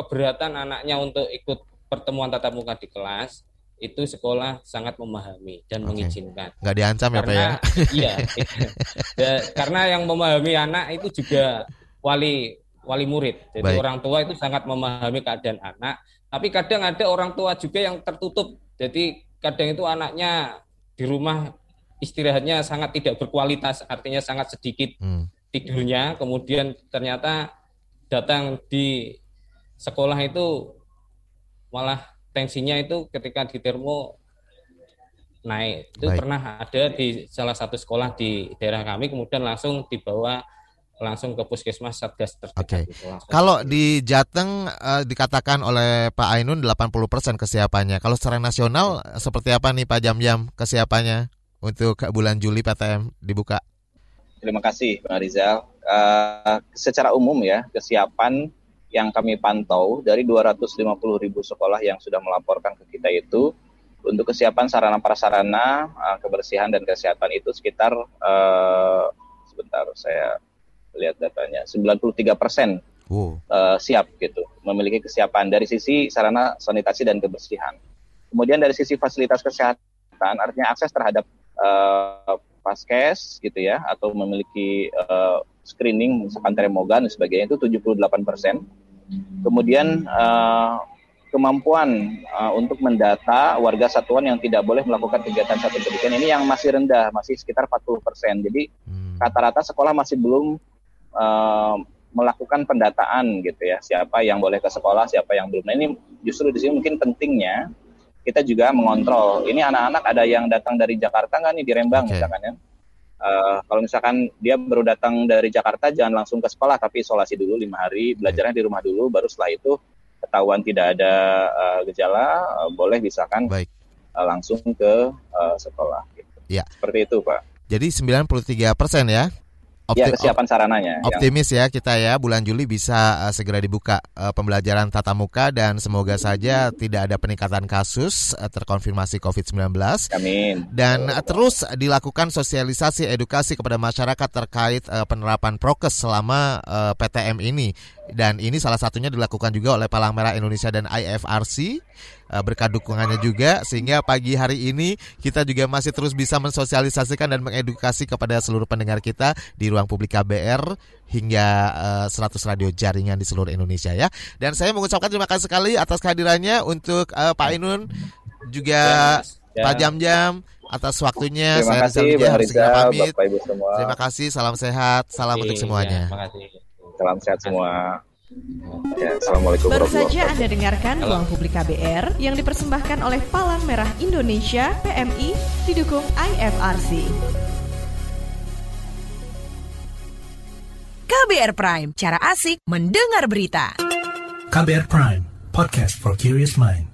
keberatan anaknya untuk ikut pertemuan tatap muka di kelas, itu sekolah sangat memahami dan Oke. mengizinkan. Nggak diancam ya, Pak karena, ya? Iya. Ya, karena yang memahami anak itu juga wali wali murid. Jadi Baik. orang tua itu sangat memahami keadaan anak. Tapi kadang ada orang tua juga yang tertutup. Jadi kadang itu anaknya di rumah istirahatnya sangat tidak berkualitas, artinya sangat sedikit Hmm. tidurnya. Kemudian ternyata datang di sekolah itu malah tensinya itu ketika di termo naik. Itu Baik. pernah ada di salah satu sekolah di daerah kami, kemudian langsung dibawa langsung ke puskesmas satgas terdekat. Oke. gitu, langsung. Kalau di Jateng eh, dikatakan oleh Pak Ainun 80% kesiapannya. Kalau secara nasional seperti apa nih Pak Jam-Jam kesiapannya untuk bulan Juli PTM dibuka? Terima kasih Bang Rizal. Eh, secara umum ya, kesiapan yang kami pantau dari 250 ribu sekolah yang sudah melaporkan ke kita itu untuk kesiapan sarana prasarana eh, kebersihan dan kesehatan itu sekitar eh, sebentar saya lihat datanya 93 persen Wow. eh, siap gitu, memiliki kesiapan dari sisi sarana sanitasi dan kebersihan. Kemudian dari sisi fasilitas kesehatan, artinya akses terhadap eh, paskes gitu ya, atau memiliki eh, screening misalkan termogan dan sebagainya itu 78 persen. Kemudian eh, kemampuan eh, untuk mendata warga satuan yang tidak boleh melakukan kegiatan satu pendidikan ini yang masih rendah, masih sekitar 40 persen. Jadi rata-rata sekolah masih belum eh, melakukan pendataan gitu ya siapa yang boleh ke sekolah siapa yang belum nah ini justru di sini mungkin pentingnya kita juga mengontrol ini anak-anak ada yang datang dari Jakarta nggak nih di Rembang misalkan ya Eh, kalau misalkan dia baru datang dari Jakarta jangan langsung ke sekolah tapi isolasi dulu lima hari belajarnya di rumah dulu baru setelah itu ketahuan tidak ada eh, gejala eh, boleh misalkan eh, langsung ke eh, sekolah gitu. Ya. seperti itu pak Jadi 93% ya. ya Opti- kesiapan sarananya yang- Optimis ya kita ya bulan Juli bisa uh, segera dibuka uh, pembelajaran tatap muka dan semoga saja tidak ada peningkatan kasus uh, terkonfirmasi COVID-19. Amin. Dan uh, terus dilakukan sosialisasi edukasi kepada masyarakat terkait uh, penerapan prokes selama uh, PTM ini. Dan ini salah satunya dilakukan juga oleh Palang Merah Indonesia dan IFRC berkat dukungannya juga sehingga pagi hari ini kita juga masih terus bisa mensosialisasikan dan mengedukasi kepada seluruh pendengar kita di ruang publik KBR hingga uh, 100 radio jaringan di seluruh Indonesia ya. Dan saya mengucapkan terima kasih sekali atas kehadirannya untuk uh, Pak Ainun juga Ya. Pak Jam-Jam atas waktunya. Terima saya kasih, Rizal harus segera Rizal, pamit. Bapak Ibu semua. Terima kasih, salam sehat, salam untuk semuanya. Terima kasih. Salam sehat semua. Ya, Assalamualaikum Baru saja Anda dengarkan Ruang Publik KBR yang dipersembahkan oleh Palang Merah Indonesia PMI didukung IFRC. KBR Prime, cara asik mendengar berita. KBR Prime, podcast for curious mind.